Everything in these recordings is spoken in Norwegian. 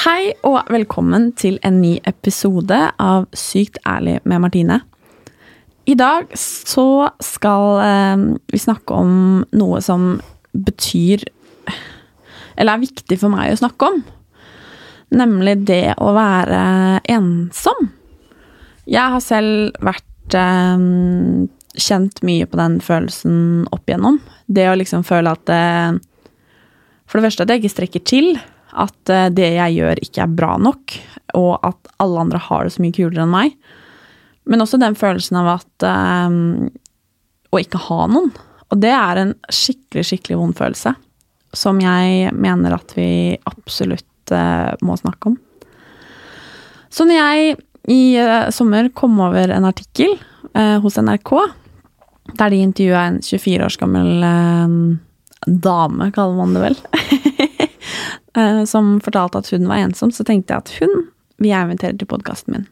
Hei og velkommen til en ny episode av Sykt ærlig med Martine. I dag så skal eh, vi snakke om noe som betyr Eller er viktig for meg å snakke om. Nemlig det å være ensom. Jeg har selv vært eh, kjent mye på den følelsen opp igjennom. Det å liksom føle at eh, For det første at jeg ikke strekker til. At eh, det jeg gjør, ikke er bra nok, og at alle andre har det så mye kulere enn meg. Men også den følelsen av at um, Å ikke ha noen. Og det er en skikkelig, skikkelig vond følelse. Som jeg mener at vi absolutt uh, må snakke om. Så når jeg i uh, sommer kom over en artikkel uh, hos NRK, der de intervjua en 24 års gammel dame, kaller man det vel. eh, som fortalte at hun var ensom, så tenkte jeg at hun vil jeg invitere til podkasten min.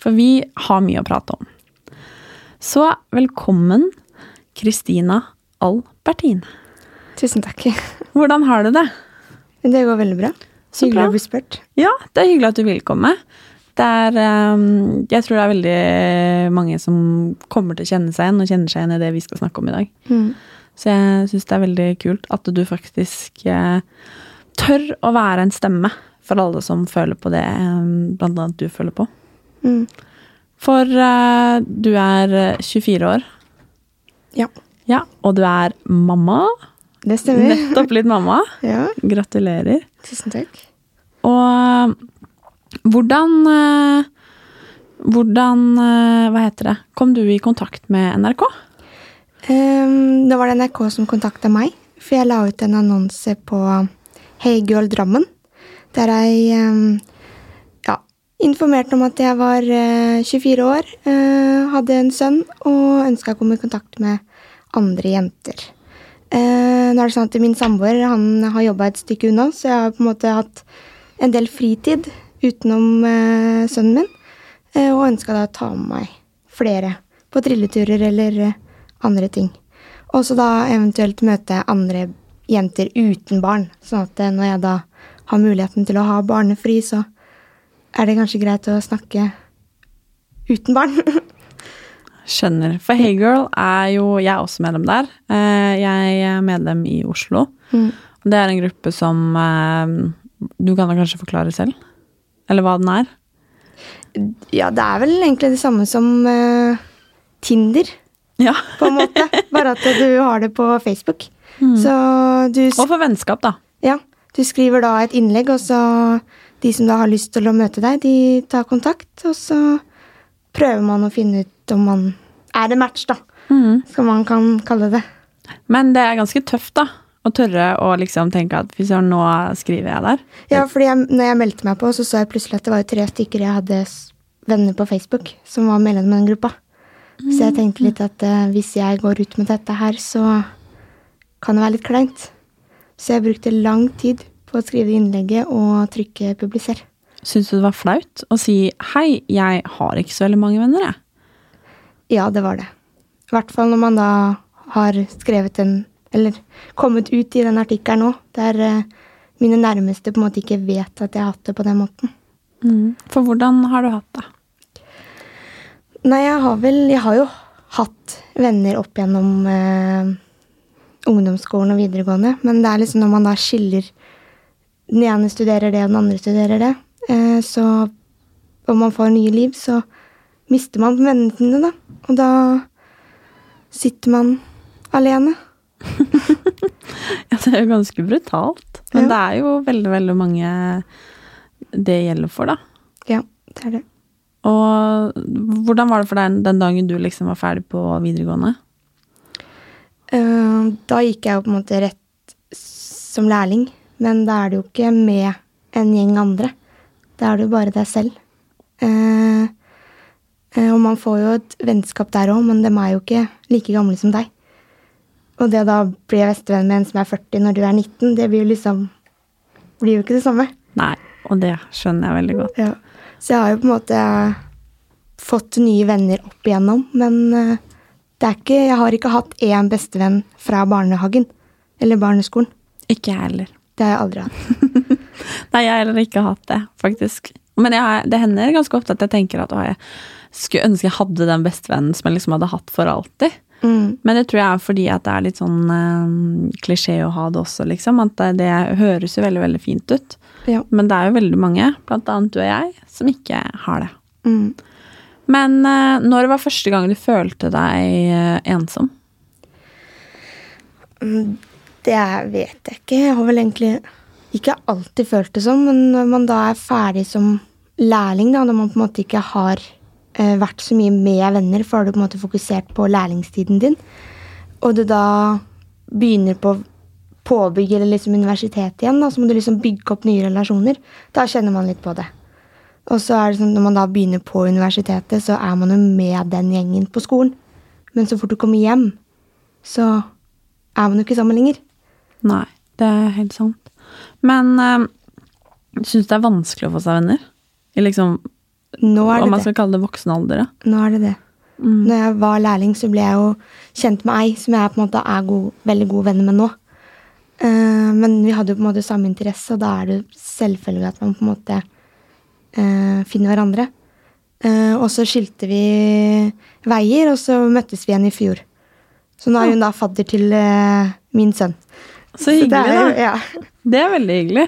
For vi har mye å prate om. Så velkommen, Kristina Albertin. Tusen takk. Hvordan har du det? Det går veldig bra. Så Hyggelig bra. å bli spurt. Ja, det er hyggelig at du vil komme. Det er eh, Jeg tror det er veldig mange som kommer til å kjenne seg igjen, og kjenner seg igjen i det vi skal snakke om i dag. Mm. Så jeg syns det er veldig kult at du faktisk eh, tør å være en stemme for alle som føler på det eh, blant annet du føler på. Mm. For uh, du er eh, 24 år. Ja, Ja, og du er mamma. det stemmer. Nettopp blitt mamma. Ja, Gratulerer. tusen takk. Og hvordan eh, Hvordan eh, Hva heter det? Kom du i kontakt med NRK? Um, da var det NRK som kontakta meg, for jeg la ut en annonse på Hey Girl Drammen, der jeg ehm, ja, informerte om at jeg var eh, 24 år, eh, hadde en sønn og ønska å komme i kontakt med andre jenter. Eh, nå er det sånn at Min samboer han har jobba et stykke unna, så jeg har på en måte hatt en del fritid utenom eh, sønnen min, eh, og ønska da å ta med meg flere på trilleturer eller eh, andre ting. Og så da eventuelt møte andre jenter uten barn, sånn at eh, når jeg da har muligheten til å ha barnefri, så er det kanskje greit å snakke uten barn. Skjønner. For Hey Girl er jo Jeg er også medlem der. Eh, Jeg er medlem i Oslo. Mm. Det er en gruppe som eh, Du kan da kanskje forklare selv? Eller hva den er? ja, det er vel egentlig det samme som Tinder, Ja. på en måte. Bare at du har det på Facebook. Så du Og for vennskap, da. Ja, du skriver da et innlegg, og så de som da har lyst til å møte deg, de tar kontakt, og så prøver man å finne ut om man er en match, da. Som man kan kalle det. Men det er ganske tøft, da. Å tørre å liksom tenke at fy søren, nå skriver jeg der. Ja, fordi jeg, når jeg meldte meg på, så så jeg plutselig at det var tre stykker jeg hadde venner på Facebook som var medlem av den gruppa. Så jeg tenkte litt at eh, hvis jeg går ut med dette her, så kan det være litt kleint. Så jeg brukte lang tid på å skrive innlegget og trykke 'publiser'. Syns du det var flaut å si hei, jeg har ikke så veldig mange venner, jeg? Ja, det var det. I hvert fall når man da har skrevet en Eller kommet ut i den artikkelen nå, der eh, mine nærmeste på en måte ikke vet at jeg har hatt det på den måten. For hvordan har du hatt det? Nei, jeg har vel Jeg har jo hatt venner opp gjennom eh, ungdomsskolen og videregående, men det er liksom når man da skiller Den ene studerer det, og den andre studerer det, eh, så om man får nye liv, så mister man vennene sine, da. Og da sitter man alene. Ja, det er jo ganske brutalt. Men Ja. det er jo veldig, veldig mange det gjelder for, da. Ja, det er det. Og hvordan var det for deg den dagen du liksom var ferdig på videregående? Eh, da gikk jeg jo på en måte rett som lærling, men da er det jo ikke med en gjeng andre. Da er jo bare deg selv. Eh, eh, og man får jo et vennskap der òg, men dem er jo ikke like gamle som deg. Og det å da bli bestevenn med en som er 40 når du er 19, det blir jo liksom blir jo ikke det samme. Nei, og det skjønner jeg veldig godt. Ja. Så jeg har jo på en måte fått nye venner opp igjennom, men eh, det er ikke, jeg har ikke hatt én bestevenn fra barnehagen eller barneskolen. Ikke jeg heller. Det har jeg aldri hatt. Nei, jeg har heller ikke hatt det, faktisk. Men har- det hender ganske ofte at jeg tenker at å, jeg skulle ønske jeg hadde den bestevennen som jeg liksom hadde hatt for alltid. Mm. Men det tror jeg er fordi at det er litt sånn eh, klisjé å ha det også, liksom. At det, det høres jo veldig, veldig fint ut. Ja. Men det er jo veldig mange, blant annet du og jeg, som ikke har det. Mm. Men eh, når var første gang du følte deg eh, ensom? Mm, Det vet jeg ikke. Jeg har vel egentlig ikke alltid følt det sånn, men når man da er ferdig som lærling, da, når man på en måte ikke har vært så mye med venner, for har du på en måte fokusert på lærlingstiden din, og du da begynner på påbygg eller liksom universitet igjen, da, så må du liksom bygge opp nye relasjoner. Da kjenner man litt på det. Og så er det sånn, når man da begynner på universitetet, så er man jo med den gjengen på skolen. Men så fort du kommer hjem, så er man jo ikke sammen lenger. Nei, det er helt sant. Men øh, syns du det er vanskelig å få seg venner? I liksom, Nå er om man man det. skal kalle det voksen alder, da. Nå er det det. Når jeg var lærling, så ble jeg jo kjent med ei som jeg på en måte er god, veldig gode venner med nå. Uh, men vi hadde jo på en måte samme interesse, og da er det selvfølgelig at man på en måte uh, finner hverandre. Uh, og så skilte vi veier, og så møttes vi igjen i fjor. Så nå er hun da fadder til min sønn. Så hyggelig, det er da. Ja. Det er veldig hyggelig.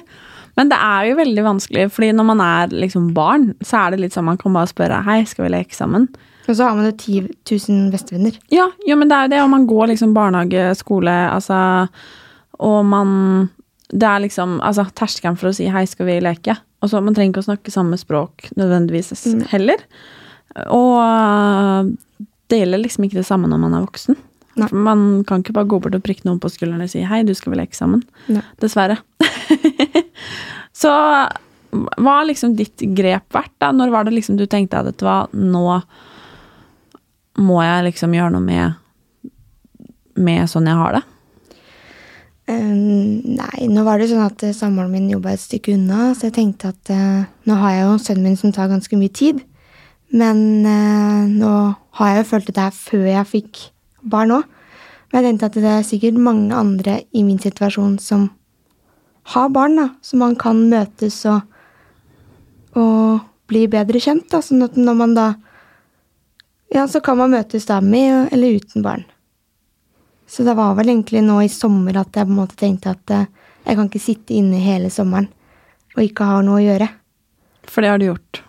Men det er jo veldig vanskelig, fordi når man er liksom barn, så er det litt sånn man kan bare spørre hei, skal vi leke sammen? Og så har man jo 10 000 bestevenner. Ja, jo, men det er jo det, og man går liksom barnehage, skole, altså Og man Det er liksom altså, terskelen for å si 'hei, skal vi leke'? Og så Man trenger ikke å snakke samme språk nødvendigvis Mm. heller. Og øh, det gjelder liksom ikke det samme når man er voksen. Nei. Man kan ikke bare gå bort og prikke noen på skulderen og si 'hei, du skal vi leke sammen'? Nei. Dessverre. så hva har liksom ditt grep vært, da? Når var det liksom du tenkte at vet du hva, nå må jeg liksom gjøre noe med med sånn jeg har det? Um, nei, nå var det sånn at uh, samboeren min jobba et stykke unna, så jeg tenkte at uh, nå har jeg jo sønnen min som tar ganske mye tid. Men uh, nå har jeg jo følt det her før jeg fikk barn òg. Men jeg tenkte at det er sikkert mange andre i min situasjon som har barn, da. Så man kan møtes og, og bli bedre kjent. da, Sånn at når man da Ja, så kan man møtes da med eller uten barn. Så det var vel egentlig nå i sommer at jeg på en måte tenkte at eh, jeg kan ikke sitte inne hele sommeren og ikke ha noe å gjøre. For det har du gjort.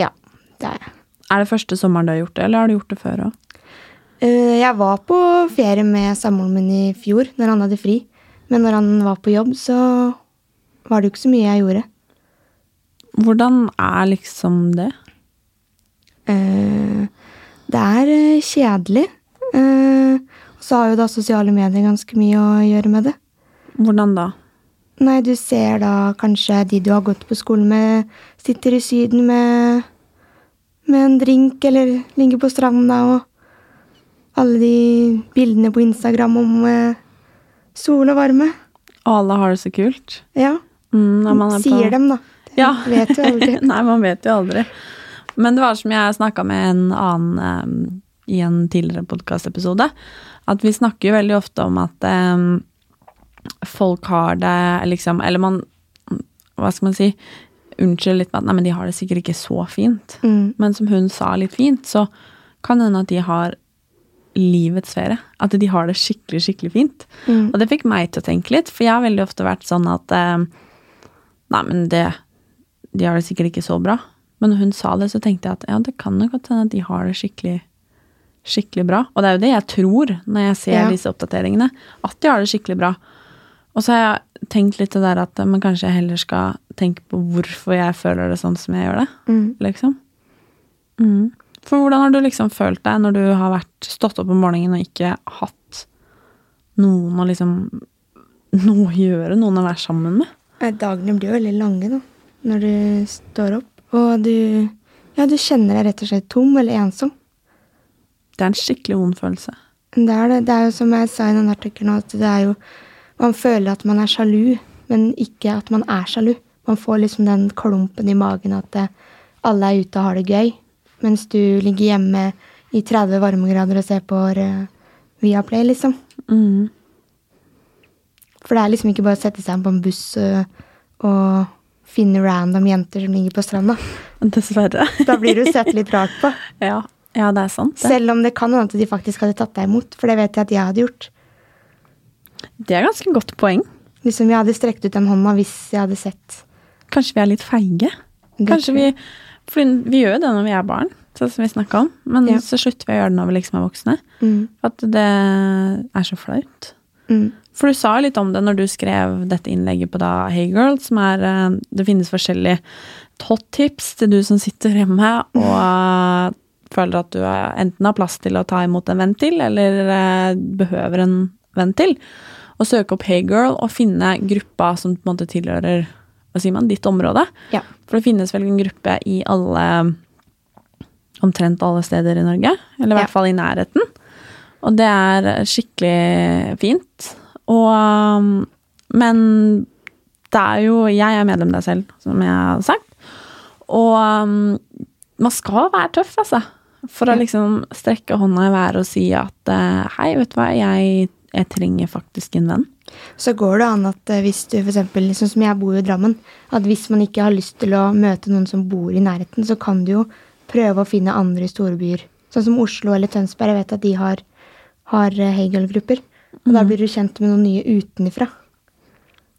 Ja, det er jeg. Er det første sommeren du har gjort det, eller har du gjort det før òg? Eh, Jeg var på ferie med samboeren min i fjor, når han hadde fri. Men når han var på jobb, så var det jo ikke så mye jeg gjorde. Hvordan er liksom det? Eh, Det er eh, kjedelig. Eh, Og så har jo da sosiale medier ganske mye å gjøre med det. Hvordan da? Nei, du ser da kanskje de du har gått på skolen med, sitter i Syden med, med en drink eller ligger på stranda, og alle de bildene på Instagram om eh, sol og varme. Alle har det så kult. Ja, Mm, når man er på- sier dem, da. Ja. Vet jo aldri. Nei, man vet jo aldri. Men det var som jeg snakka med en annen um, i en tidligere podkastepisode, at vi snakker jo veldig ofte om at um, folk har det liksom Eller man Hva skal man si? Unnskyld litt med at nei, men de har det sikkert ikke så fint. Mm. Men som hun sa litt fint, så kan det hende at de har livets ferie. At de har det skikkelig, skikkelig fint. Mm. Og det fikk meg til å tenke litt, for jeg har veldig ofte vært sånn at eh, Nei, men det De har det sikkert ikke så bra. Men når hun sa det, så tenkte jeg at ja, det kan nok godt hende at de har det skikkelig, skikkelig bra. Og det er jo det jeg tror når jeg ser Ja. disse oppdateringene. At de har det skikkelig bra. Og så har jeg tenkt litt det der at men kanskje jeg heller skal tenke på hvorfor jeg føler det sånn som jeg gjør det. Mm. Liksom. Mm. For hvordan har du liksom følt deg når du har vært, stått opp om morgenen og ikke hatt noen å liksom Noe å gjøre, noen å være sammen med? Dagene blir jo veldig lange da, når du står opp. Og du, ja, du kjenner deg rett og slett tom eller ensom. Det er en skikkelig vond følelse. Det er, det. det er jo som jeg sa i den artikkelen, at det er jo Man føler at man er sjalu, men ikke at man er sjalu. Man får liksom den klumpen i magen at alle er ute og har det gøy, mens du ligger hjemme i 30 varmegrader og ser på eh, Viaplay, liksom. Mm. For det er liksom ikke bare å sette seg på en buss og finne random jenter som ligger på stranda. Dessverre. Da blir du sett litt rart på. Ja, ja det er sant. Det. Selv om det kan hende at de faktisk hadde tatt deg imot, for det vet jeg at jeg hadde gjort. det er ganske godt poeng. Liksom Jeg hadde strekt ut den hånda hvis jeg hadde sett. Kanskje vi er litt feige? Kanskje vi. For vi gjør jo det når vi er barn, sånn som vi snakka om. Men Ja. så slutter vi å gjøre det når vi liksom er voksne. Mm. At det er så flaut. Mm. For du sa litt om det når du skrev dette innlegget på da Hey Girl, som er eh, Det finnes forskjellige hot tips til du som sitter hjemme og føler at du enten har plass til å ta imot en venn til, eller eh, behøver en venn til. Og søke opp Hey Girl og finne gruppa som på en måte tilhører hva sier man, ditt område. Ja. For det finnes vel en gruppe i alle Omtrent alle steder i Norge. Eller i Ja. hvert fall i nærheten. Og det er skikkelig fint. Og Men det er jo Jeg er medlem der selv, som jeg har sagt. Og man skal være tøff, altså. For å liksom strekke hånda i været og si at eh, hei, vet du hva, jeg, jeg trenger faktisk en venn. Så går det an at eh, hvis du for eksempel, sånn som jeg bor i Drammen, at hvis man ikke har lyst til å møte noen som bor i nærheten, så kan du jo prøve å finne andre storbyer. Sånn som Oslo eller Tønsberg. Jeg vet at de har, har eh, Hegel-grupper. Og da blir du kjent med noen nye utenfra.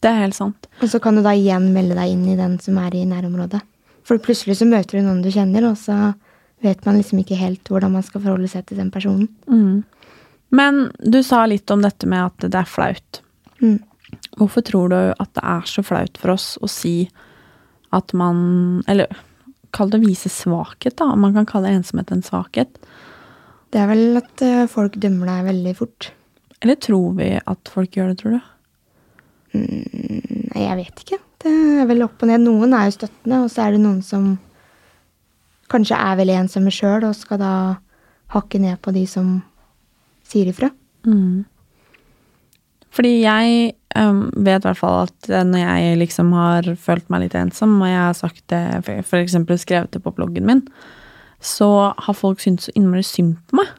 Det er helt sant. Og så kan du da igjen melde deg inn i den som er i nærområdet. For plutselig så møter du noen du kjenner, og så vet man liksom ikke helt hvordan man skal forholde seg til den personen. Mm. Men du sa litt om dette med at det er flaut. Mm. Hvorfor tror du at det er så flaut for oss å si at man Eller kall det å vise svakhet, da. Om man kan kalle ensomhet en svakhet. Det er vel at eh, folk dømmer deg veldig fort. Eller tror vi at folk gjør det, tror du? Nei, jeg vet ikke. Det er vel opp og ned. Noen er jo støttende, og så er det noen som kanskje er veldig ensomme sjøl, og skal da hakke ned på de som sier ifra. Mm. Fordi jeg um, vet i hvert fall at eh, når jeg liksom har følt meg litt ensom, og jeg har sagt det, eksempel skrevet det på bloggen min, så har folk syntes så innmari synd på meg.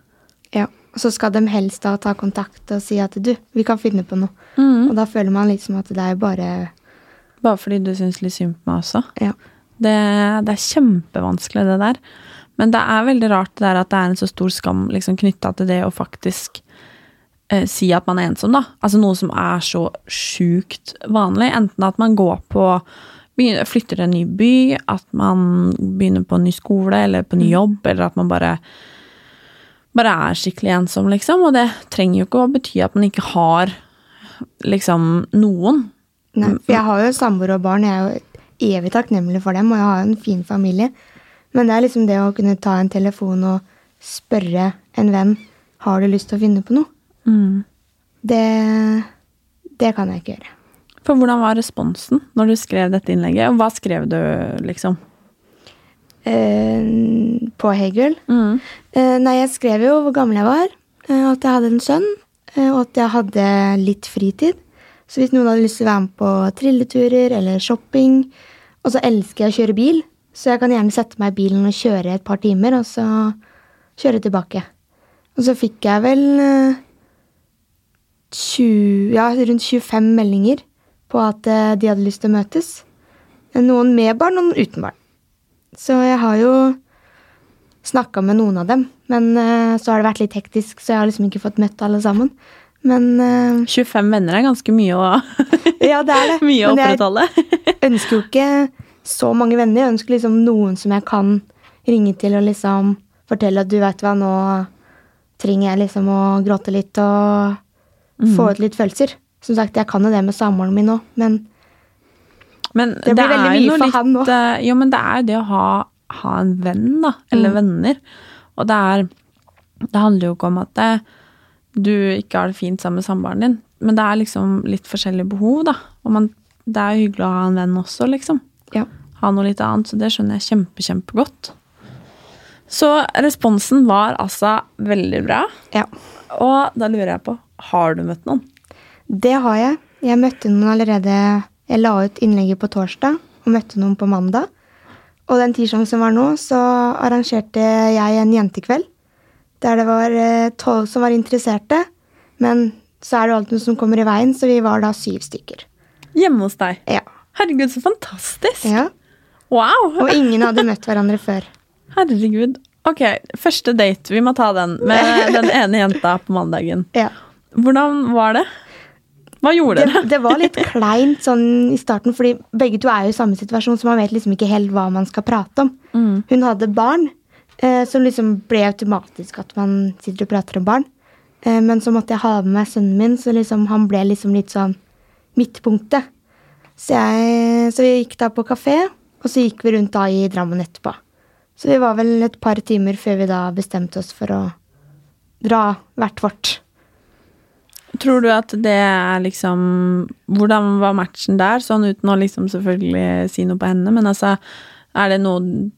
Ja. Og så skal de helst da ta kontakt og si at du, vi kan finne på noe. Mm. Og da føler man liksom at det er bare Bare fordi du syns litt synd på meg også. Ja. Det, det er kjempevanskelig, det der. Men det er veldig rart det der at det er en så stor skam liksom, knytta til det å faktisk eh, si at man er ensom, da. Altså noe som er så sjukt vanlig. Enten at man går på begynner, Flytter til en ny by, at man begynner på en ny skole eller på en ny jobb, eller at man bare bare er skikkelig ensom, liksom. Og det trenger jo ikke å bety at man ikke har liksom noen. Nei, for jeg har jo samboer og barn, jeg er jo evig takknemlig for dem, og jeg har jo en fin familie. Men det er liksom det å kunne ta en telefon og spørre en venn har du lyst til å finne på noe. Mm. Det, det kan jeg ikke gjøre. For hvordan var responsen når du skrev dette innlegget? Og hva skrev du, liksom? Eh, på Hegel. Mm. Eh, nei, jeg skrev jo hvor gammel jeg var, eh, at jeg hadde en sønn, eh, og at jeg hadde litt fritid. Så hvis noen hadde lyst til å være med på trilleturer eller shopping Og så elsker jeg å kjøre bil, så jeg kan gjerne sette meg i bilen og kjøre et par timer, og så kjøre tilbake. Og så fikk jeg vel eh, 20, ja, rundt 25 meldinger på at eh, de hadde lyst til å møtes. Noen med barn, noen uten barn. Så jeg har jo snakka med noen av dem. Men eh, så har det vært litt hektisk, så jeg har liksom ikke fått møtt alle sammen. Men uh, 25 venner er ganske mye å, ja, det er det. mye å opprettholde. jeg ønsker jo ikke så mange venner. Jeg ønsker liksom noen som jeg kan ringe til og liksom fortelle at du vet hva, nå trenger jeg liksom å gråte litt og få ut litt følelser. Som sagt, jeg kan jo det med samboeren min nå, men Men Det blir veldig er mye for litt, han nå. eh, Jo, men det er jo det å ha, ha en venn, da. Eller Mm. venner. Og det er Det handler jo ikke om at det, du ikke har det fint sammen med samboeren din, men det er liksom litt forskjellige behov, da. Og man, det er jo hyggelig å ha en venn også, liksom. Ja. Ha noe litt annet, så det skjønner jeg kjempe, kjempegodt. Så responsen var altså veldig bra. ja. Og da lurer jeg på, har du møtt noen? Det har jeg. Jeg møtte noen allerede Jeg la ut innlegget på torsdag og møtte noen på mandag. Og den tirsdagen som var nå, så arrangerte jeg en jentekveld. Der det var eh, tolv som var interesserte. Men så er det alltid noe som kommer i veien, så vi var da syv stykker. Hjemme hos deg. Ja. Herregud, så fantastisk! ja. Wow! Og ingen hadde møtt hverandre før. Herregud. Ok, første date. Vi må ta den med den ene jenta på mandagen. Ja. Hvordan var det? Hva gjorde dere? det var litt kleint sånn i starten, fordi begge to er jo i samme situasjon, så man vet liksom ikke helt hva man skal prate om. Hun hadde barn, eh, som liksom ble automatisk at man sitter og prater om barn. Eh, men så måtte jeg ha med meg sønnen min, så liksom han ble liksom litt sånn midtpunktet. Så, jeg, så vi gikk da på kafé, og så gikk vi rundt da i Drammen etterpå. Så vi var vel et par timer før vi da bestemte oss for å dra hvert vårt. Tror du at det er liksom Hvordan var matchen der? Sånn uten å liksom selvfølgelig si noe på henne, men altså Er det noe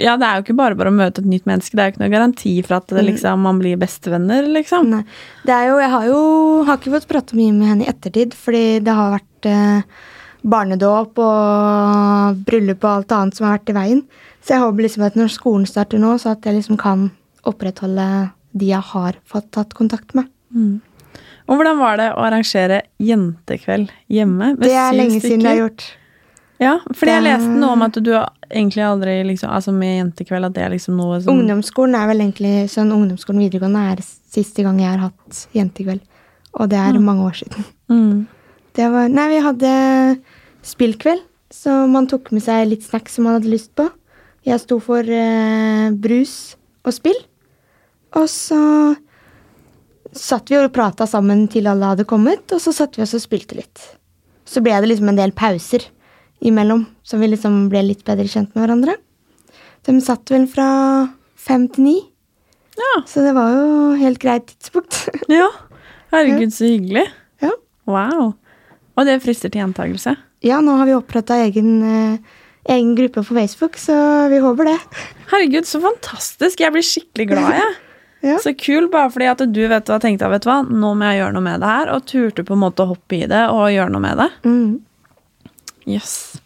Ja, det er jo ikke bare bare å møte et nytt menneske. Det er jo ikke noe garanti for at det liksom, man blir bestevenner, liksom. Nei. Det er jo, jeg har jo har ikke fått prate mye med henne i ettertid, fordi det har vært eh, barnedåp og bryllup og alt annet som har vært i veien. Så jeg håper liksom at når skolen starter nå, så at jeg liksom kan opprettholde de jeg har fått tatt kontakt med. Og hvordan var det å arrangere jentekveld hjemme? Det er lenge siden jeg har gjort. Ja, fordi jeg leste noe om at du egentlig aldri liksom Altså med jentekveld, at det er liksom noe som Ungdomsskolen er vel egentlig sånn ungdomsskolen videregående er siste gang jeg har hatt jentekveld. Og det er mange år siden. mm. Det var, nei, vi hadde spillkveld, så man tok med seg litt snacks som man hadde lyst på. Jeg sto for eh, brus og spill. Og så satt vi og prata sammen til alle hadde kommet, og så satt vi oss og spilte litt. Så ble det liksom en del pauser imellom, så vi liksom ble litt bedre kjent med hverandre. De satt vel fra fem til ni, Ja. så det var jo helt greit tidspunkt. ja. Herregud, så hyggelig. ja. Wow. Og det frister til gjentakelse. Ja, nå har vi oppretta egen, eh, egen gruppe på Facebook, så vi håper det. Herregud, så fantastisk. Jeg blir skikkelig glad, jeg. Ja. Så kul, bare fordi at du vet hva, tenkte vet du hva, nå må jeg gjøre noe med det her, og turte på en måte å hoppe i det og gjøre noe med det. Mm. Yes.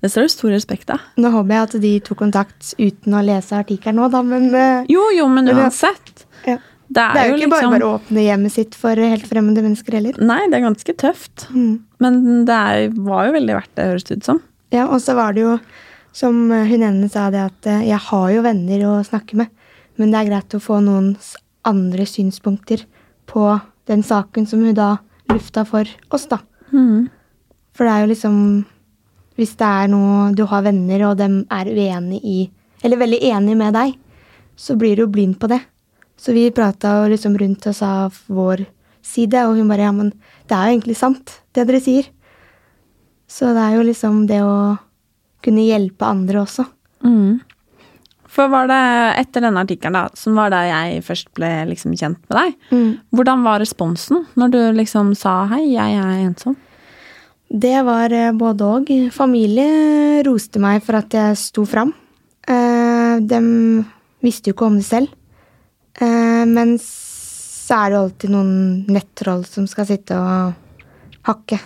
Det står det stor respekt av. Nå håper jeg at de tok kontakt uten å lese artikkelen nå, da, men eh, Jo, jo, men Men uansett. ja. Det er, det er jo ikke liksom bare bare å åpne hjemmet sitt for helt fremmede mennesker heller. Nei, det er ganske tøft. Mm. Men det er, var jo veldig verdt det, høres det ut som. Ja, og så var det jo, som hun ene sa, det at eh, jeg har jo venner å snakke med, men det er greit å få noens andre synspunkter på den saken som hun da lufta for oss, da. For det er jo liksom Hvis det er noe du har venner, og dem er uenig i Eller veldig enig med deg, så blir du jo blind på det. Så vi prata liksom rundt og sa vår side, og hun bare Ja, men det er jo egentlig sant, det dere sier. Så det er jo liksom det å kunne hjelpe andre også. For var det etter denne artikkelen, da, som var da jeg først ble liksom kjent med deg, Mm. hvordan var responsen når du liksom sa hei, jeg er ensom? Det var eh, både og. Familie roste meg for at jeg sto fram. Eh, de visste jo ikke om det selv. Eh, men så er det alltid noen nettroll som skal sitte og hakke.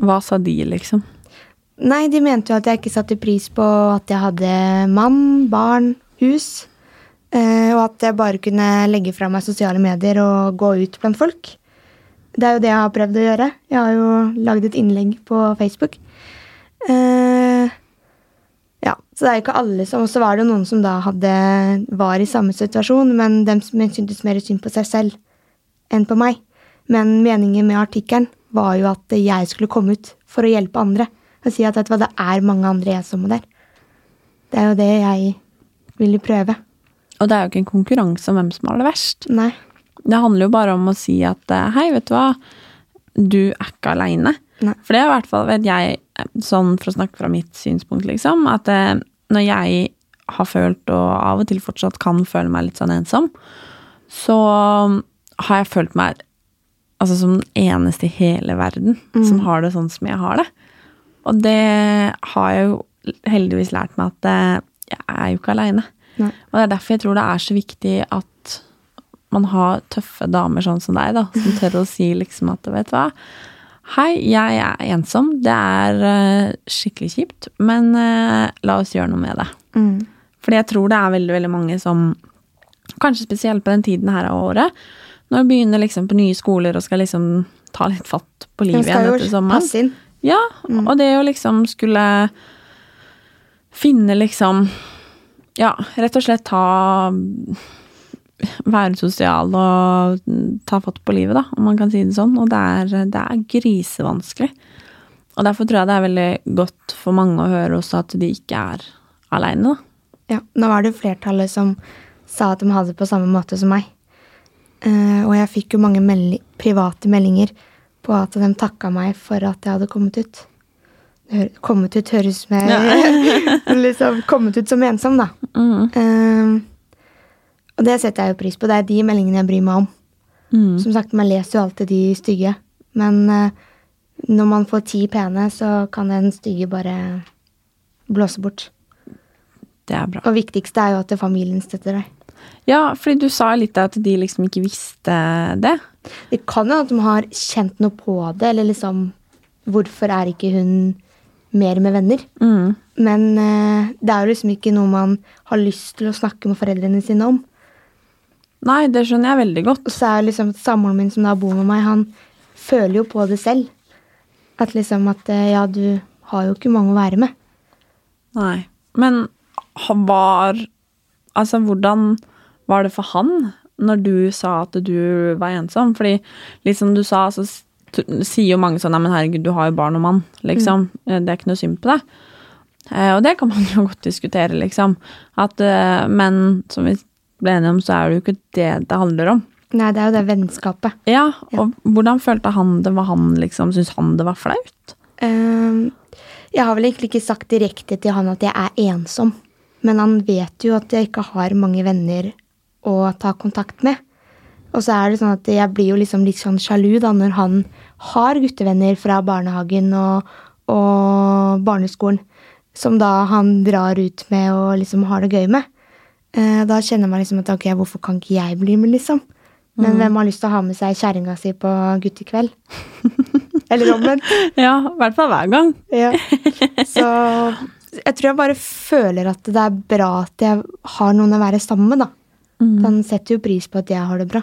Hva sa de, liksom? Nei, de mente jo at jeg ikke satte pris på at jeg hadde mann, barn, hus. eh, Og at jeg bare kunne legge fra meg sosiale medier og gå ut blant folk. Det er jo det jeg har prøvd å gjøre. Jeg har jo lagd et innlegg på Facebook. Eh, Ja, så det er jo ikke alle som Og så var det noen som da hadde var i samme situasjon, men dem som syntes mer synd på seg selv enn på meg. Men meningen med artikkelen var jo at jeg skulle komme ut for å hjelpe andre. Og si at vet du hva, det er mange andre ensomme der. Det er jo det jeg ville prøve. Og det er jo ikke en konkurranse om hvem som har det verst. Nei. Det handler jo bare om å si at eh, hei, vet du hva, du er ikke aleine. For det er i hvert fall, vet jeg, sånn for å snakke fra mitt synspunkt, liksom, at eh, når jeg har følt, og av og til fortsatt kan føle meg litt sånn ensom, så har jeg følt meg altså som den eneste i hele verden som har det sånn som jeg har det. Og det har jeg jo heldigvis lært meg at eh, jeg er jo ikke aleine. Og det er derfor jeg tror det er så viktig at man har tøffe damer sånn som deg, da, som tør å si liksom at vet du hva, hei, jeg er ensom, det er eh, skikkelig kjipt, men eh, la oss gjøre noe med det. Mm. Fordi jeg tror det er veldig, veldig mange som, kanskje spesielt på den tiden her av året, når du begynner liksom på nye skoler og skal liksom ta litt fatt på livet igjen etter sommeren. passe inn. Ja, og det å liksom skulle finne liksom Ja, rett og slett ta Være sosial og ta fatt på livet, da, om man kan si det sånn. Og det er, det er grisevanskelig. Og derfor tror jeg det er veldig godt for mange å høre også at de ikke er aleine, da. Ja, nå var det flertallet som sa at de hadde det på samme måte som meg. Uh, og jeg fikk jo mange melding, private meldinger på at de takka meg for at jeg hadde kommet ut. Kommet ut høres med liksom Kommet ut som ensom, da. Eh, og det setter jeg jo pris på. Det er de meldingene jeg bryr meg om. Som sagt, man leser jo alltid de stygge. Men uh, når man får ti pene, så kan den stygge bare blåse bort. Det er bra. Og viktigste er jo at familien støtter deg. Ja, fordi du sa litt at de liksom ikke visste det. Det kan jo at de har kjent noe på det, eller liksom Hvorfor er ikke hun mer med venner? Men eh, det er jo liksom ikke noe man har lyst til å snakke med foreldrene sine om. Nei, det skjønner jeg veldig godt. Og så er liksom samboeren min som da bor med meg, han føler jo på det selv. At liksom at eh, ja, du har jo ikke mange å være med. Nei. Men han var Altså, hvordan var det for han når du sa at du var ensom? Fordi litt som du sa, så sier jo mange sånn Nei, men herregud, du har jo barn og mann, liksom. Mm. Det er ikke noe synd på deg. Eh, Og det kan man jo godt diskutere, liksom. At, menn, men som vi ble enige om, så er det jo ikke det det handler om. Nei, det er jo det vennskapet. Ja, og hvordan følte han det? Var han liksom, Syns han det var flaut? Um, jeg har vel egentlig ikke sagt direkte til han at jeg er ensom. Men han vet jo at jeg ikke har mange venner å ta kontakt med. Og så er det sånn at jeg blir jo liksom litt sånn sjalu da når han har guttevenner fra barnehagen og, og barneskolen. Som da han drar ut med og liksom har det gøy med. Eh, da kjenner man liksom at ok, hvorfor kan ikke jeg bli med, liksom? Men hvem har lyst til å ha med seg kjerringa si på guttekveld? Eller omvendt. Ja, i hvert fall hver gang. Ja. Så jeg tror jeg bare føler at det er bra at jeg har noen å være sammen med, da. Han setter jo pris på at jeg har det bra.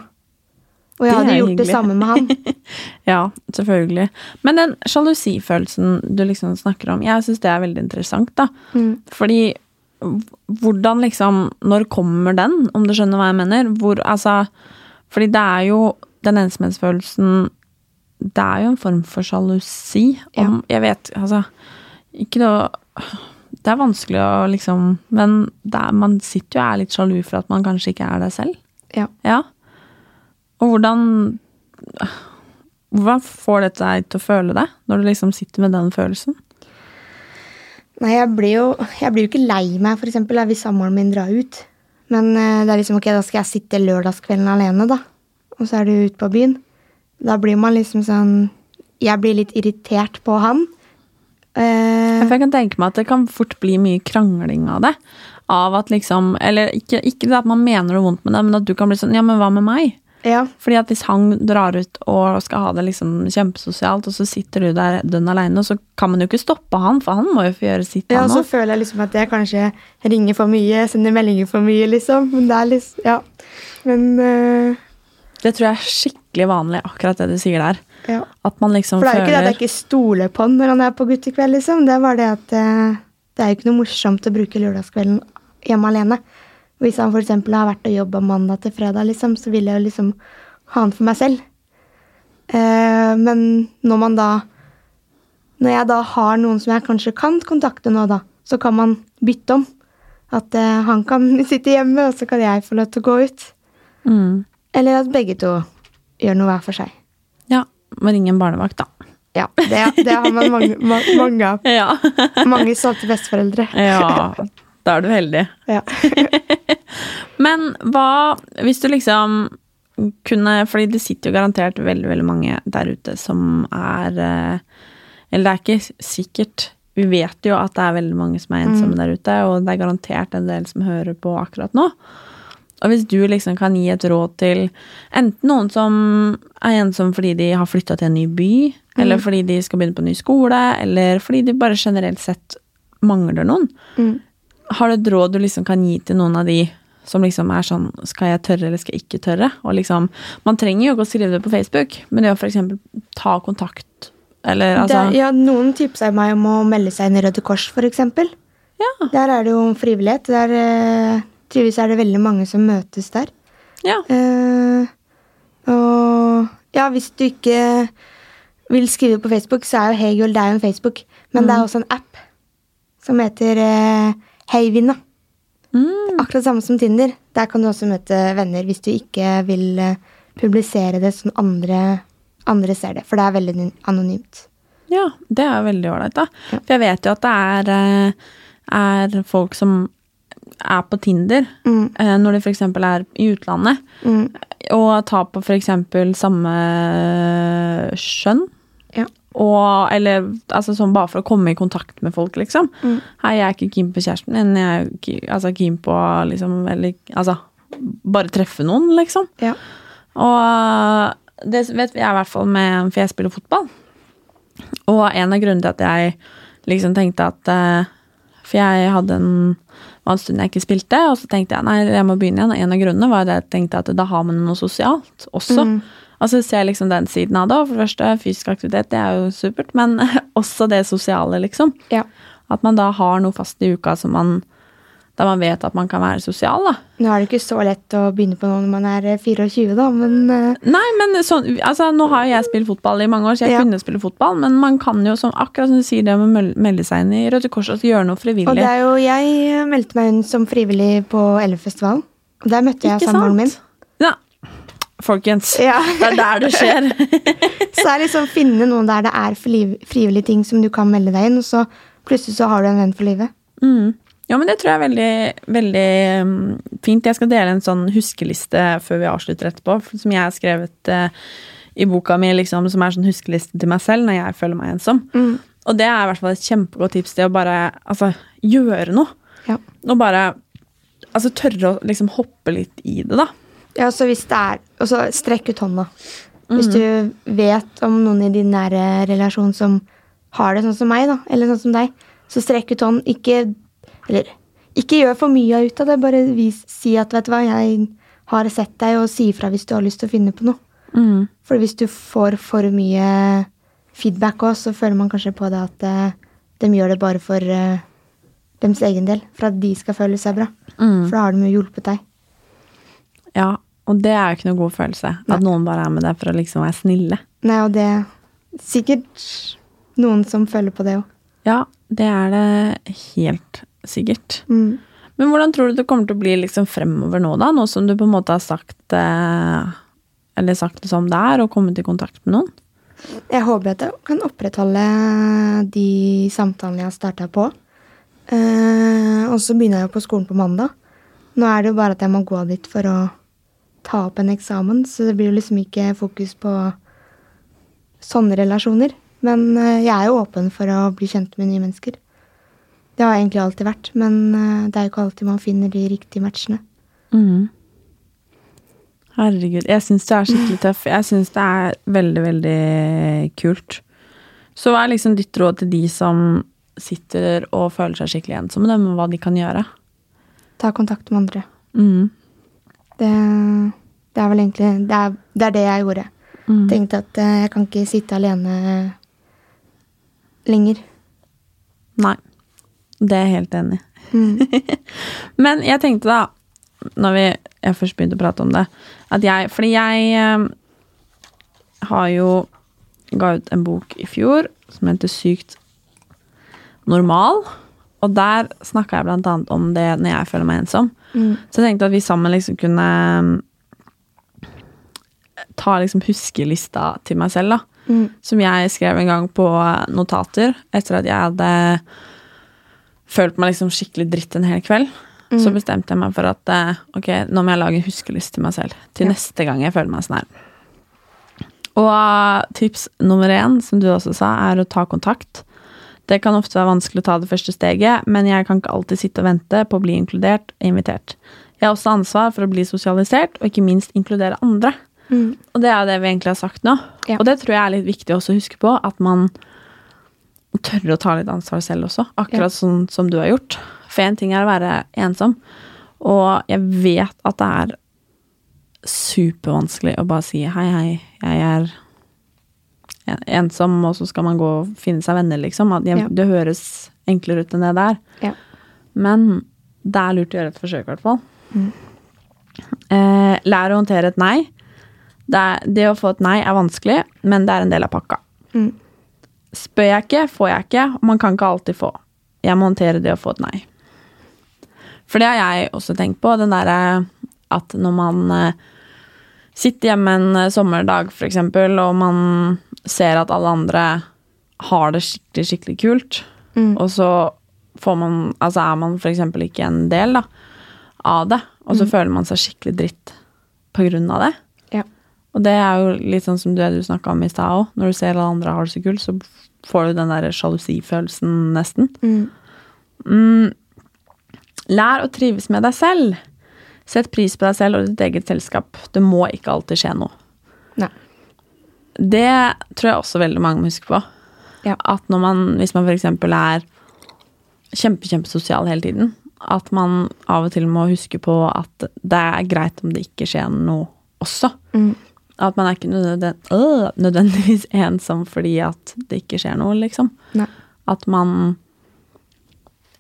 Og jeg hadde gjort gjort det hyggelig. samme med han. Ja, selvfølgelig. Men den sjalusifølelsen du liksom snakker om, jeg syns det er veldig interessant, da. Fordi h- hvordan liksom Når kommer den, om du skjønner hva jeg mener? Hvor, altså Fordi det er jo Den ensomhetsfølelsen Det er jo en form for sjalusi. Om, Jeg vet, altså Ikke noe Det er vanskelig å liksom Men det er, man sitter jo og er litt sjalu for at man kanskje ikke er det selv. Ja. Ja. Og hvordan Hvordan får dette deg til å føle det, når du liksom sitter med den følelsen? Nei, jeg blir jo jeg blir ikke lei meg, for eksempel, hvis samboeren min drar ut. Men eh, det er liksom ok, da skal jeg sitte lørdagskvelden alene, da. Og så er du ute på byen. Da blir man liksom sånn Jeg blir litt irritert på han. Uh, For jeg kan tenke meg at det kan fort bli mye krangling av det. Av at liksom Eller ikke, ikke at man mener noe vondt med det, men at du kan bli sånn Ja, men hva med meg? Ja. Fordi at hvis han drar ut og skal ha det liksom kjempesosialt, og så sitter du der dønn aleine, og så kan man jo ikke stoppe han, for han må jo få gjøre sitt, Ja, han og så føler jeg liksom at jeg kanskje ringer for mye, sender meldinger for mye, liksom. Men det er liksom Ja. Men uh... Det tror jeg er skikkelig vanlig, akkurat det du sier der. ja. At man liksom For det er jo ikke det at jeg ikke stoler på han når han er på guttekveld, liksom. Det er bare det at uh, det er jo ikke noe morsomt å bruke lørdagskvelden hjemme alene. Hvis han f.eks. har vært og jobba mandag til fredag, liksom, så vil jeg jo liksom ha han for meg selv. Eh, men når man da Når jeg da har noen som jeg kanskje kan kontakte nå, da, så kan man bytte om. At eh, han kan sitte hjemme, og så kan jeg få lov til å gå ut. Mm. Eller at begge to gjør noe hver for seg. Ja. Må ringe en barnevakt, da. Ja, det, det har man mange, ma- mange av. Ja. Mange stolte besteforeldre. ja. Da er du heldig. Ja. Men hva hvis du liksom kunne Fordi det sitter jo garantert veldig, veldig mange der ute som er eh, Eller det er ikke sikkert. Vi vet jo at det er veldig mange som er ensomme der ute, og det er garantert en del som hører på akkurat nå. Og hvis du liksom kan gi et råd til enten noen som er ensomme fordi de har flytta til en ny by, eller fordi de skal begynne på en ny skole, eller fordi de bare generelt sett mangler noen, Mm. Har du et råd du liksom kan gi til noen av de som liksom er sånn Skal jeg tørre, eller skal jeg ikke tørre? Og liksom Man trenger jo ikke å skrive det på Facebook, men det å eksempel ta kontakt, eller altså det, ja, noen tipsa meg om å melde seg inn i Røde Kors, f.eks. Ja. Der er det jo frivillighet. Der eh, trives er det veldig mange som møtes der. ja. Eh, og ja, hvis du ikke vil skrive på Facebook, så er jo Hegel det er jo en Facebook. Men det er også en app som heter uh, Heyvinna. Mm. Akkurat samme som Tinder. Der kan du også møte venner hvis du ikke vil eh, publisere det sånn andre, andre ser det. For det er veldig anonymt. Ja, det er veldig ålreit, da. Ja. For jeg vet jo at det er, eh, er folk som er på Tinder Mm. eh, når de f.eks. er i utlandet, Mm. og tar på f.eks. samme skjønn. Og, eller altså sånn bare for å komme i kontakt med folk, liksom. Mm. Hei, jeg er ikke keen på kjæresten min, jeg er altså, keen på liksom Eller altså bare treffe noen, liksom. Ja. Og det vet jeg i hvert fall med For jeg spiller fotball. Og en av grunnene til at jeg liksom tenkte at eh, For jeg hadde en en stund jeg ikke spilte, og så tenkte jeg nei, jeg må begynne igjen. Og en av grunnene var at jeg tenkte at da har man noe sosialt også. Mm. Altså så ser jeg liksom den siden av det. Og for det første, fysisk aktivitet, det er jo supert, men også det sosiale, liksom. Ja. At man da har noe fast i uka som man der man vet at man kan være sosial, da. Nå er det ikke så lett å begynne på noe når man er eh, 24, da, men eh, Nei, men sånn, altså, nå har jo jeg spilt fotball i mange år, så jeg Ja. kunne spille fotball, men man kan jo, som, akkurat som du sier, det med å melde seg inn i Røde Kors og gjøre noe frivillig. Og det er jo, jeg meldte meg inn som frivillig på Elvefestivalen. Der møtte jeg samboeren min. Ja. Folkens, Ja. det er der det skjer. Så er liksom finne noen der det er frivillige ting som du kan melde deg inn, og så plutselig så har du en venn for livet. Mm. Ja, men det tror jeg er veldig, veldig mm, fint. Jeg skal dele en sånn huskeliste før vi avslutter etterpå, som jeg har skrevet eh, i boka mi, liksom, som er sånn huskeliste til meg selv når jeg føler meg ensom. Mm. Og det er i hvert fall et kjempegodt tips til å bare altså, gjøre noe. Ja. Og bare altså, tørre å liksom hoppe litt i det, da. Ja, så hvis det er Og så strekk ut hånda. Hvis du vet om noen i din nære relasjon som har det sånn som meg, da, eller sånn som deg, så strekk ut hånden. Ikke Eller ikke gjør for mye ut av det. Bare vis, si at 'vet du hva, jeg har sett deg', og si ifra hvis du har lyst til å finne på noe. Mm. For hvis du får for mye feedback òg, så føler man kanskje på det at eh, de gjør det bare for uh, deres egen del. For at de skal føle seg bra. Mm. For da har de jo hjulpet deg. Ja, og det er jo ikke noe god følelse. Nei. At noen bare er med deg for å liksom være snille. Nei, og det er sikkert noen som føler på det òg. Ja, det er det helt sikkert. Mm. Men hvordan tror du det kommer til å bli liksom fremover nå, da? Nå som du på en måte har sagt Eller sagt det som det er, og kommet i kontakt med noen? Jeg håper at jeg kan opprettholde de samtalene jeg har starta på. Eh, og så begynner jeg jo på skolen på mandag. Nå er det jo bare at jeg må gå dit for å ta opp en eksamen, så det blir jo liksom ikke fokus på sånne relasjoner. Men eh, jeg er jo åpen for å bli kjent med nye mennesker. Det har jeg egentlig alltid vært, men eh, det er jo ikke alltid man finner de riktige matchene. Mm. Herregud, jeg syns du er skikkelig tøff. Jeg syns det er veldig, veldig kult. Så hva er liksom ditt råd til de som sitter og føler seg skikkelig ensomme, med hva de kan gjøre? Ta kontakt med andre. Mhm. Det, det er vel egentlig det er, det er det jeg gjorde. Mm. Tenkte at eh, jeg kan ikke sitte alene lenger. Nei. Det er jeg helt enig i. Men jeg tenkte da, når vi, jeg først begynte å prate om det, at jeg Fordi jeg eh, har jo ga ut en bok i fjor som heter Sykt normal. Og der snakka jeg blant annet om det når jeg føler meg ensom. Mm. Så jeg tenkte at vi sammen liksom kunne ta liksom huskelista til meg selv, da. Mm. Som jeg skrev en gang på notater etter at jeg hadde følt meg liksom skikkelig dritt en hel kveld. Så Mm. bestemte jeg meg for at eh, ok, nå må jeg lage en huskeliste til meg selv. Til Ja. neste gang jeg føler meg sånn her. Og tips nummer én, som du også sa, er å ta kontakt. Det kan ofte være vanskelig å ta det første steget, men jeg kan ikke alltid sitte og vente på å bli inkludert og invitert. Jeg har også ansvar for å bli sosialisert, og ikke minst inkludere andre. Mm. Og det er jo det vi egentlig har sagt nå. Ja. Og det tror jeg er litt viktig også å huske på, at man tør å ta litt ansvar selv også. Akkurat sånn som du har gjort. For én ting er å være ensom, og jeg vet at det er supervanskelig å bare si hei, hei, jeg er ensom, og så skal man gå og finne seg venner, liksom. At jeg, Ja. Det høres enklere ut enn det der. Ja. Men det er lurt å gjøre et forsøk, i hvert fall. Mm. Eh, lær å håndtere et nei. Det, er, det å få et nei er vanskelig, men det er en del av pakka. Mm. Spør jeg ikke, får jeg ikke, og man kan ikke alltid få. Jeg må håndtere det å få et nei. For det har jeg også tenkt på, den derre at når man eh, sitter hjemme en eh, sommerdag, eksempel, og man ser at alle andre har det skikkelig, skikkelig kult, Mm. og så får man, altså er man eksempel ikke en del da, av det, og så føler man seg skikkelig dritt på grunn av det. Ja. Og det er jo litt sånn som du, du snakka om i stad òg. Når du ser alle andre har det så kult, så får du den der sjalusifølelsen nesten. Mm. Mm. Lær å trives med deg selv. Sett pris på deg selv og ditt eget selskap. Det må ikke alltid skje noe. Det tror jeg også veldig mange må huske på. Ja. At når man, hvis man f.eks. er kjempe, kjempesosial hele tiden, at man av og til må huske på at det er greit om det ikke skjer noe også. Mm. At man er ikke nødvendig, øh, nødvendigvis ensom fordi at det ikke skjer noe, liksom. Nei. At man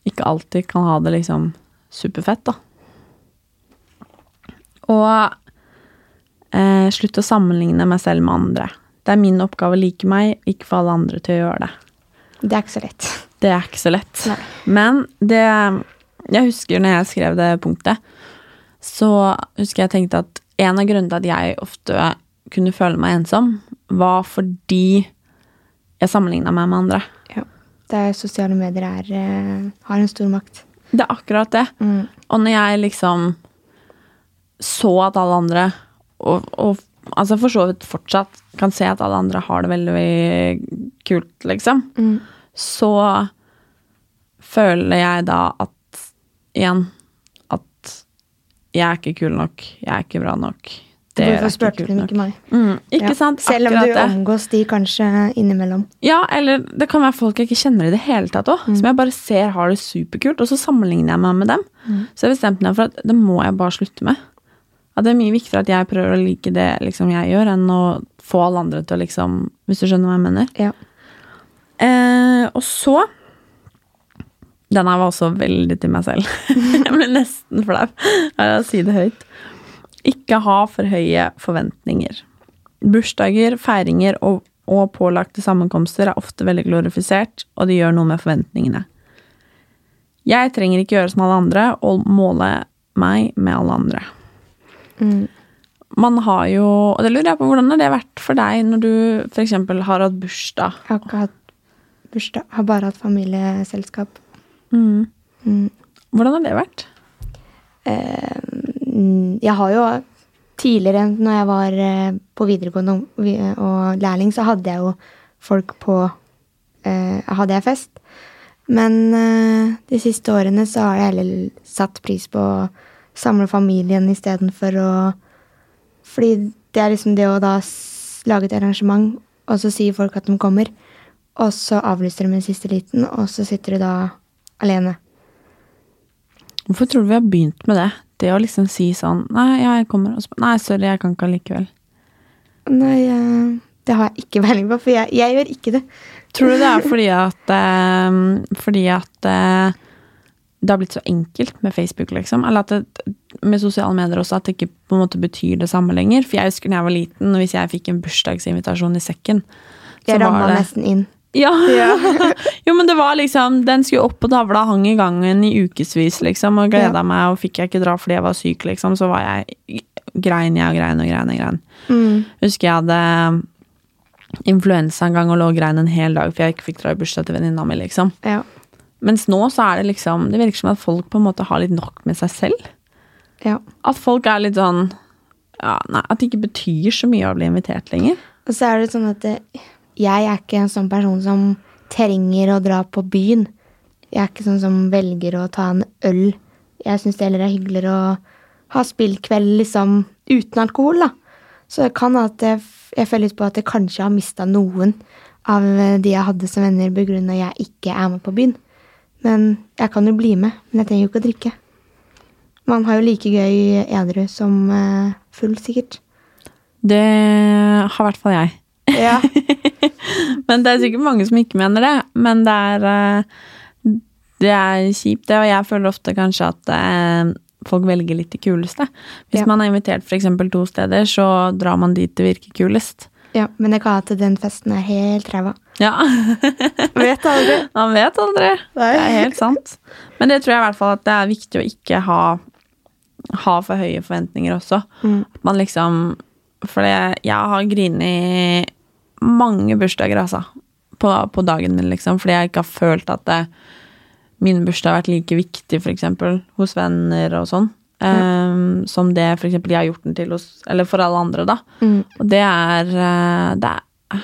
ikke alltid kan ha det liksom superfett, da. Og eh, slutt å sammenligne meg selv med andre. Det er min oppgave å like meg, ikke få alle andre til å gjøre det. Det er ikke så lett. Det er ikke så lett. Nei. Men det Jeg husker når jeg skrev det punktet, så husker jeg tenkte at en av grunnene til at jeg ofte kunne føle meg ensom, var fordi jeg sammenligna meg med andre. Ja. Det er sosiale medier er, eh, har en stor makt. Det er akkurat det. Mm. Og når jeg liksom så at alle andre, og, og altså for så vidt fortsatt kan se at alle andre har det veldig, veldig kult, liksom, Mm. så føler jeg da at igjen at jeg er ikke kul nok, jeg er ikke bra nok. Det Hvorfor spurte nok. ikke meg? Mm, ikke Ja. sant? Selv om Akkurat du omgås de kanskje innimellom. Ja, eller det kan være folk jeg ikke kjenner i det hele tatt òg. Mm. Som jeg bare ser har det superkult, og så sammenligner jeg meg med dem. Så jeg bestemte meg for at det må jeg bare slutte med. At det er mye viktigere at jeg prøver å like det liksom jeg gjør, enn å få alle andre til å liksom Hvis du skjønner hva jeg mener. Ja. Eh, og så Den her var også veldig til meg selv. jeg ble nesten flau av å si det høyt. Ikke ha for høye forventninger. Bursdager, feiringer og, og pålagte sammenkomster er ofte veldig glorifisert, og det gjør noe med forventningene. Jeg trenger ikke gjøre som alle andre og måle meg med alle andre. Mm. Man har jo Og det lurer jeg på, hvordan har det vært for deg når du f.eks. har hatt bursdag? Jeg har ikke hatt bursdag. Har bare hatt familieselskap. Mm. Mm. Hvordan har det vært? Mm, Jeg har jo tidligere, når jeg var eh, på videregående og lærling, så hadde jeg jo folk på eh, Hadde jeg fest. Men eh, de siste årene så har jeg heller satt pris på å samle familien istedenfor å Fordi det er liksom det å da lage et arrangement, og så sier folk at de kommer, og så avlyser de en siste liten, og så sitter du da alene. Hvorfor tror du vi har begynt med det? Det å liksom si sånn Nei, ja, jeg kommer. Og nei, sorry, jeg kan ikke allikevel. Nei, eh, det har jeg ikke peiling på, for jeg, jeg gjør ikke det. Tror du det er fordi at eh, Fordi at eh, det har blitt så enkelt med Facebook, liksom. Eller at det, med sosiale medier også, at det ikke på en måte betyr det samme lenger. For jeg husker da jeg var liten, og hvis jeg fikk en bursdagsinvitasjon i sekken så Jeg ramma nesten inn. Ja. jo, men det var liksom Den skulle opp på tavla, hang i gangen i ukevis, liksom, og gleda Ja. meg, og fikk jeg ikke dra fordi jeg var syk, liksom, så var jeg grein jeg og grein og grein og grein. Mm. Husker jeg hadde influensa en gang og lå og grein en hel dag for jeg ikke fikk dra i bursdag til venninna mi, liksom. Ja. Mens nå så er det liksom Det virker som at folk på en måte har litt nok med seg selv. ja. At folk er litt sånn ja, nei, At det ikke betyr så mye å bli invitert lenger. Og så er det sånn at det, jeg er ikke en sånn person som trenger å dra på byen. Jeg er ikke sånn som velger å ta en øl. Jeg syns det heller er hyggeligere å ha spillkveld liksom uten alkohol, da. Så det kan at jeg, jeg føler litt på at jeg kanskje har mista noen av de jeg hadde som venner begrunna jeg ikke er med på byen. Men jeg kan jo bli med, men jeg trenger jo ikke å drikke. Man har jo like gøy edru som eh, full, sikkert. Det har i hvert fall jeg. Ja. Men det er sikkert mange som ikke mener det. Men det er eh, Det er kjipt, det. Og jeg føler ofte kanskje at eh, folk velger litt det kuleste. Hvis Ja. man er invitert f.eks. to steder, så drar man dit det virker kulest. Ja, men jeg kan at den festen er helt ræva. Ja. Vet aldri. Man vet aldri. Nei. Det er helt sant. Men det tror jeg i hvert fall at det er viktig å ikke ha, ha for høye forventninger også. Mm. Man liksom For det, jeg har grinet mange bursdager, altså. På, på dagen min, liksom. Fordi jeg ikke har følt at det, min bursdag har vært like viktig, eksempel, hos venner og sånn. ehm, som det eksempel jeg har gjort den til hos Eller for alle andre, da. Mm. Og det er, eh, det er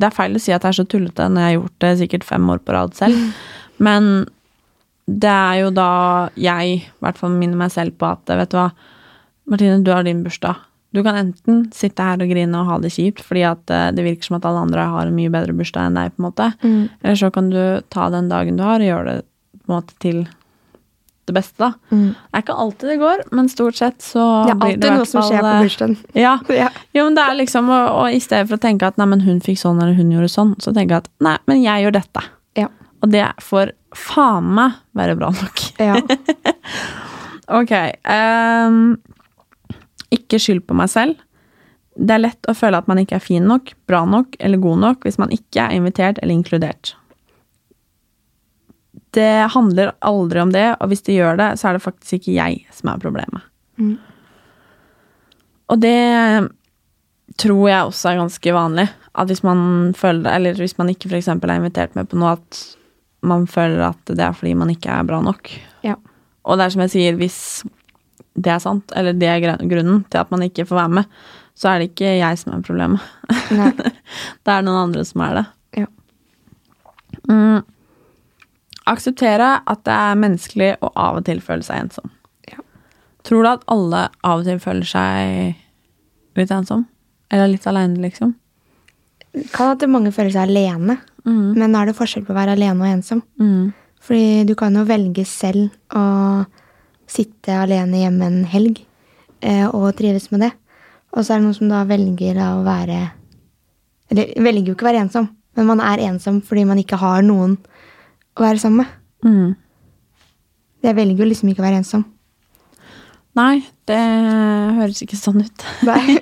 Det er feil å si at det er så tullete når jeg har gjort det sikkert fem år på rad selv. Men det er jo da jeg i hvert fall minner meg selv på at vet du hva, Martine, du har din bursdag. Du kan enten sitte her og grine og ha det kjipt fordi at eh, det virker som at alle andre har en mye bedre bursdag enn deg, på en måte. Mm. Eller så kan du ta den dagen du har, og gjøre det på en måte til det beste, da. Mm. Det er ikke alltid det går, men stort sett så Det er blir alltid det i noe som skjer på eh, bursdagen. Ja. Ja. Jo, men det er liksom, og, og i stedet for å tenke at nei, men hun fikk sånn, eller hun gjorde sånn, så tenker jeg at nei, men jeg gjør dette. Ja. Og det får faen meg være bra nok. Ja. Ok. Um, ikke skyld på meg selv. Det er lett å føle at man ikke er fin nok, bra nok eller god nok hvis man ikke er invitert eller inkludert. Det handler aldri om det, og hvis det gjør det, så er det faktisk ikke jeg som er problemet. Mm. Og det tror jeg også er ganske vanlig. At hvis man føler Eller hvis man ikke f.eks. er invitert med på noe, at man føler at det er fordi man ikke er bra nok. Ja. Og det er som jeg sier, hvis det er sant, eller det er grunnen til at man ikke får være med, så er det ikke jeg som er problemet. Det er noen andre som er det. Ja. Mm. Akseptere at det er menneskelig å av og til føle seg ensom. Ja. Tror du at alle av og til føler seg litt ensom? Eller litt aleine, liksom? Kan at mange føler seg alene, Mm. men da er det forskjell på å være alene og ensom. Mm. Fordi du kan jo velge selv å sitte alene hjemme en helg eh, og trives med det. Og så er det noen som da velger da å være Eller velger jo ikke å være ensom, men man er ensom fordi man ikke har noen å være sammen med. Mm. Jeg velger jo liksom ikke å være ensom. Nei, det høres ikke sånn ut. Nei.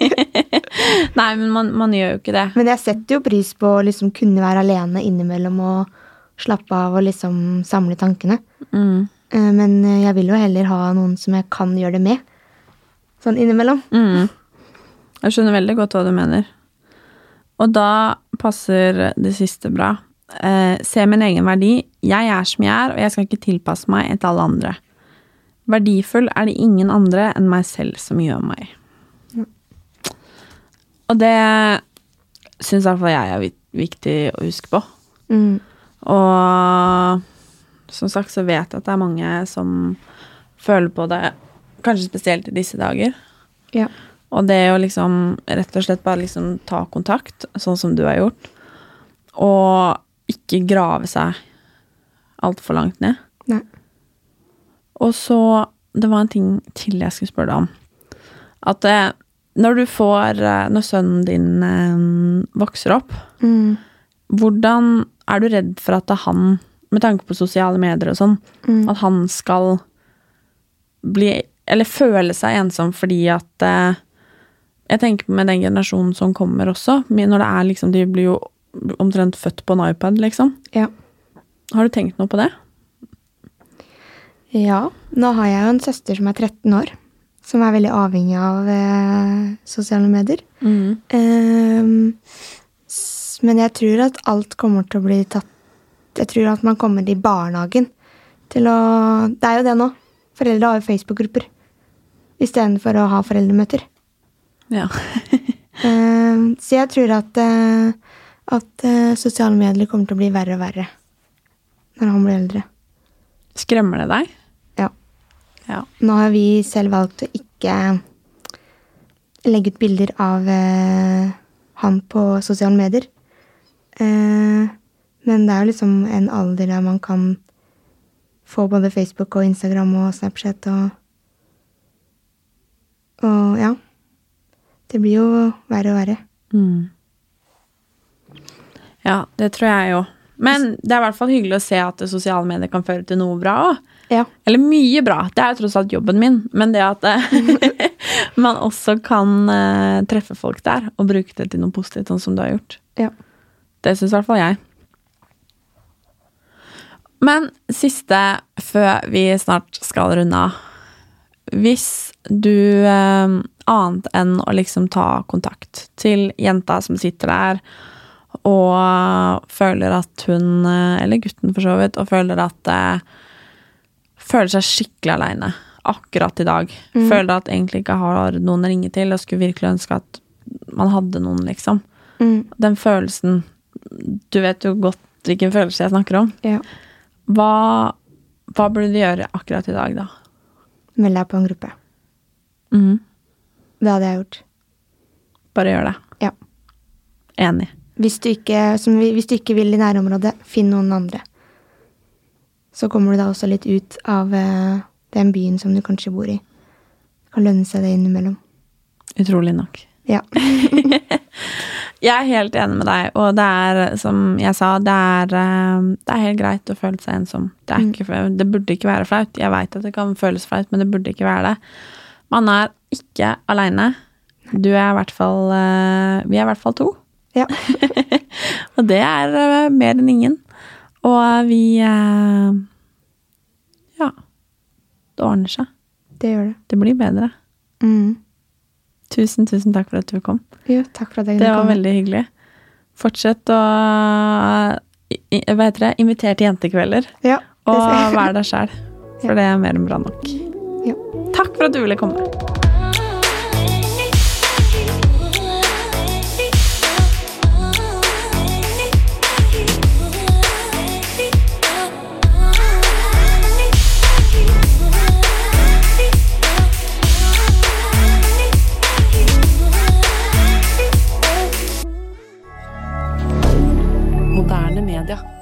Nei, men man, man gjør jo ikke det. Men jeg setter jo pris på å liksom kunne være alene innimellom og slappe av og liksom samle tankene. Mm. Eh, Men jeg vil jo heller ha noen som jeg kan gjøre det med. Sånn innimellom. Mm. Jeg skjønner veldig godt hva du mener. Og da passer det siste bra. Eh, se min egen verdi. Jeg er som jeg er, og jeg skal ikke tilpasse meg etter alle andre. Verdifull er det ingen andre enn meg selv som gjør meg. Og det syns i hvert fall jeg er viktig å huske på. Mm. Og som sagt så vet jeg at det er mange som føler på det, kanskje spesielt i disse dager. Ja. Og det å liksom rett og slett bare liksom ta kontakt, sånn som du har gjort, og ikke grave seg altfor langt ned. Nei. Og så Det var en ting til jeg skulle spørre deg om. At eh, når du får eh, Når sønnen din eh, vokser opp, Mm. hvordan er du redd for at han med tanke på sosiale medier og sånn, at han skal bli Eller føle seg ensom fordi at eh, Jeg tenker med den generasjonen som kommer også, når det er liksom De blir jo omtrent født på en iPad, liksom. Ja. Har du tenkt noe på det? Ja. Nå har jeg jo en søster som er 13 år, som er veldig avhengig av eh, sosiale medier. Mm. Eh, men jeg tror at alt kommer til å bli tatt Jeg tror at man kommer i barnehagen til å Det er jo det nå. Foreldre har jo Facebook-grupper istedenfor å ha foreldremøter. Ja. Ehm, så jeg tror at, eh, at eh, sosiale medier kommer til å bli verre og verre når han blir eldre. Skremmer det deg? Ja. Ja. Nå har vi selv valgt å ikke legge ut bilder av eh, han på sosiale medier. Eh, men det er jo liksom en alder der man kan få både Facebook og Instagram og Snapchat og Og ja. Det blir jo verre og verre. Mm. Ja, det tror jeg jo. Men det er i hvert fall hyggelig å se at sosiale medier kan føre til noe bra òg. Ja. Eller mye bra. Det er jo tross alt jobben min. Men det at eh, man også kan eh, treffe folk der og bruke det til noe positivt, sånn som du har gjort. Ja. Det syns i hvert fall jeg. Men siste før vi snart skal runde av. Hvis du eh, annet enn å liksom ta kontakt til jenta som sitter der og føler at hun, eh, eller gutten for så vidt, og føler at eh, Føler seg skikkelig aleine akkurat i dag. Føler at egentlig ikke har noen å ringe til, og skulle virkelig ønske at man hadde noen, liksom. Mm. Den følelsen Du vet jo godt hvilken følelse jeg snakker om. ja. Hva, hva burde du gjøre akkurat i dag, da? Meld deg på en gruppe. Mhm. Det hadde jeg gjort. Bare gjør det. Ja. Enig. Hvis du, ikke, som hvis du ikke vil i nærområdet, finn noen andre. Så kommer du da også litt ut av eh, den byen som du kanskje bor i. Det kan lønne seg det innimellom. Utrolig nok. Ja. Jeg er helt enig med deg, og det er, som jeg sa, det er, eh, det er helt greit å føle seg ensom. Det, er ikke, det burde ikke være flaut. Jeg veit at det kan føles flaut, men det burde ikke være det. Man er ikke aleine. Du er i hvert fall eh, Vi er i hvert fall to. Ja. Og det er eh, mer enn ingen. Og vi eh, Ja. Det ordner seg. Det gjør det. Det blir bedre. Mm. Tusen, tusen takk for at du kom. Jo, takk for at jeg Det var veldig hyggelig. Fortsett å Hva heter det? Inviter til jentekvelder. Ja, Og vær deg sjæl. For Ja. det er mer enn bra nok. Ja. Takk for at du ville komme. rien de rien.